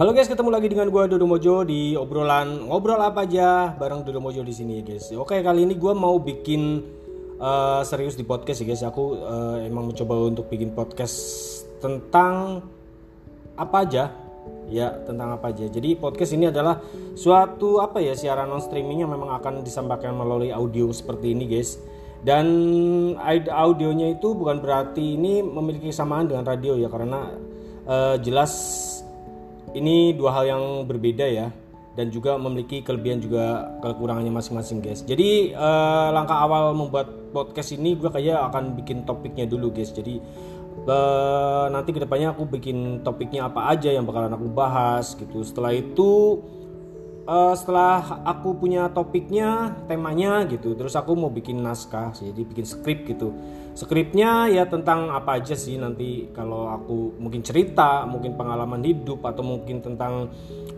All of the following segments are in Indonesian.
Halo guys, ketemu lagi dengan gue Dodo Mojo di obrolan ngobrol apa aja bareng Dodo Mojo di sini guys. Oke kali ini gue mau bikin uh, serius di podcast ya guys. Aku uh, emang mencoba untuk bikin podcast tentang apa aja ya tentang apa aja. Jadi podcast ini adalah suatu apa ya siaran non streaming yang memang akan disampaikan melalui audio seperti ini guys. Dan audionya itu bukan berarti ini memiliki kesamaan dengan radio ya karena uh, jelas ini dua hal yang berbeda ya dan juga memiliki kelebihan juga kekurangannya masing-masing guys. Jadi uh, langkah awal membuat podcast ini gue kayak akan bikin topiknya dulu guys. Jadi uh, nanti ke depannya aku bikin topiknya apa aja yang bakalan aku bahas gitu. Setelah itu uh, setelah aku punya topiknya temanya gitu terus aku mau bikin naskah jadi bikin skrip gitu. Skripnya ya tentang apa aja sih nanti kalau aku mungkin cerita mungkin pengalaman hidup atau mungkin tentang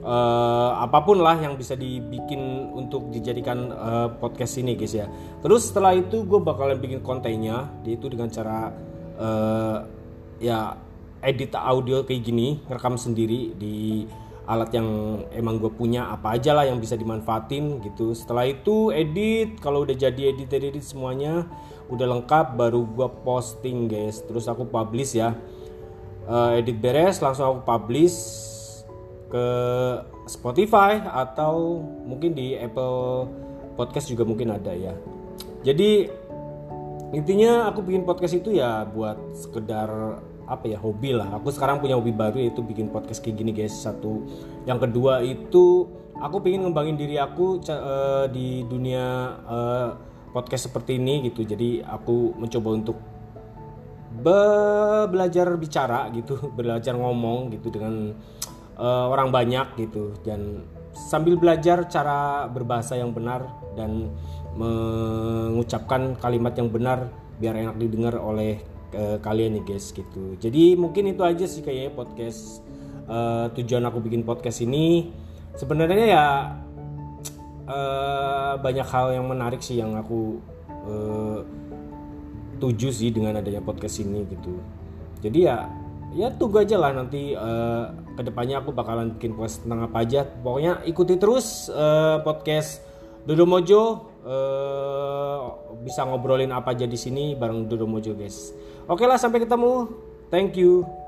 uh, apa pun lah yang bisa dibikin untuk dijadikan uh, podcast ini guys ya. Terus setelah itu gue bakalan bikin kontennya yaitu dengan cara uh, ya edit audio kayak gini rekam sendiri di alat yang emang gue punya apa aja lah yang bisa dimanfaatin gitu. Setelah itu edit kalau udah jadi edit edit semuanya udah lengkap baru gue posting guys. Terus aku publish ya. Uh, edit beres langsung aku publish ke Spotify atau mungkin di Apple Podcast juga mungkin ada ya. Jadi intinya aku bikin podcast itu ya buat sekedar apa ya hobi lah. Aku sekarang punya hobi baru yaitu bikin podcast kayak gini guys. Satu. Yang kedua itu aku pengen ngembangin diri aku uh, di dunia uh, podcast seperti ini gitu. Jadi aku mencoba untuk be belajar bicara gitu. Belajar ngomong gitu dengan uh, orang banyak gitu. Dan sambil belajar cara berbahasa yang benar dan mengucapkan kalimat yang benar biar enak didengar oleh ke kalian nih guys gitu. Jadi mungkin itu aja sih kayaknya podcast uh, tujuan aku bikin podcast ini. Sebenarnya ya uh, banyak hal yang menarik sih yang aku uh, tuju sih dengan adanya podcast ini gitu. Jadi ya ya tunggu aja lah nanti uh, ke depannya aku bakalan bikin podcast tentang apa aja. Pokoknya ikuti terus uh, podcast Dodo Mojo uh, bisa ngobrolin apa aja di sini bareng Dodo Mojo guys. Oke lah sampai ketemu. Thank you.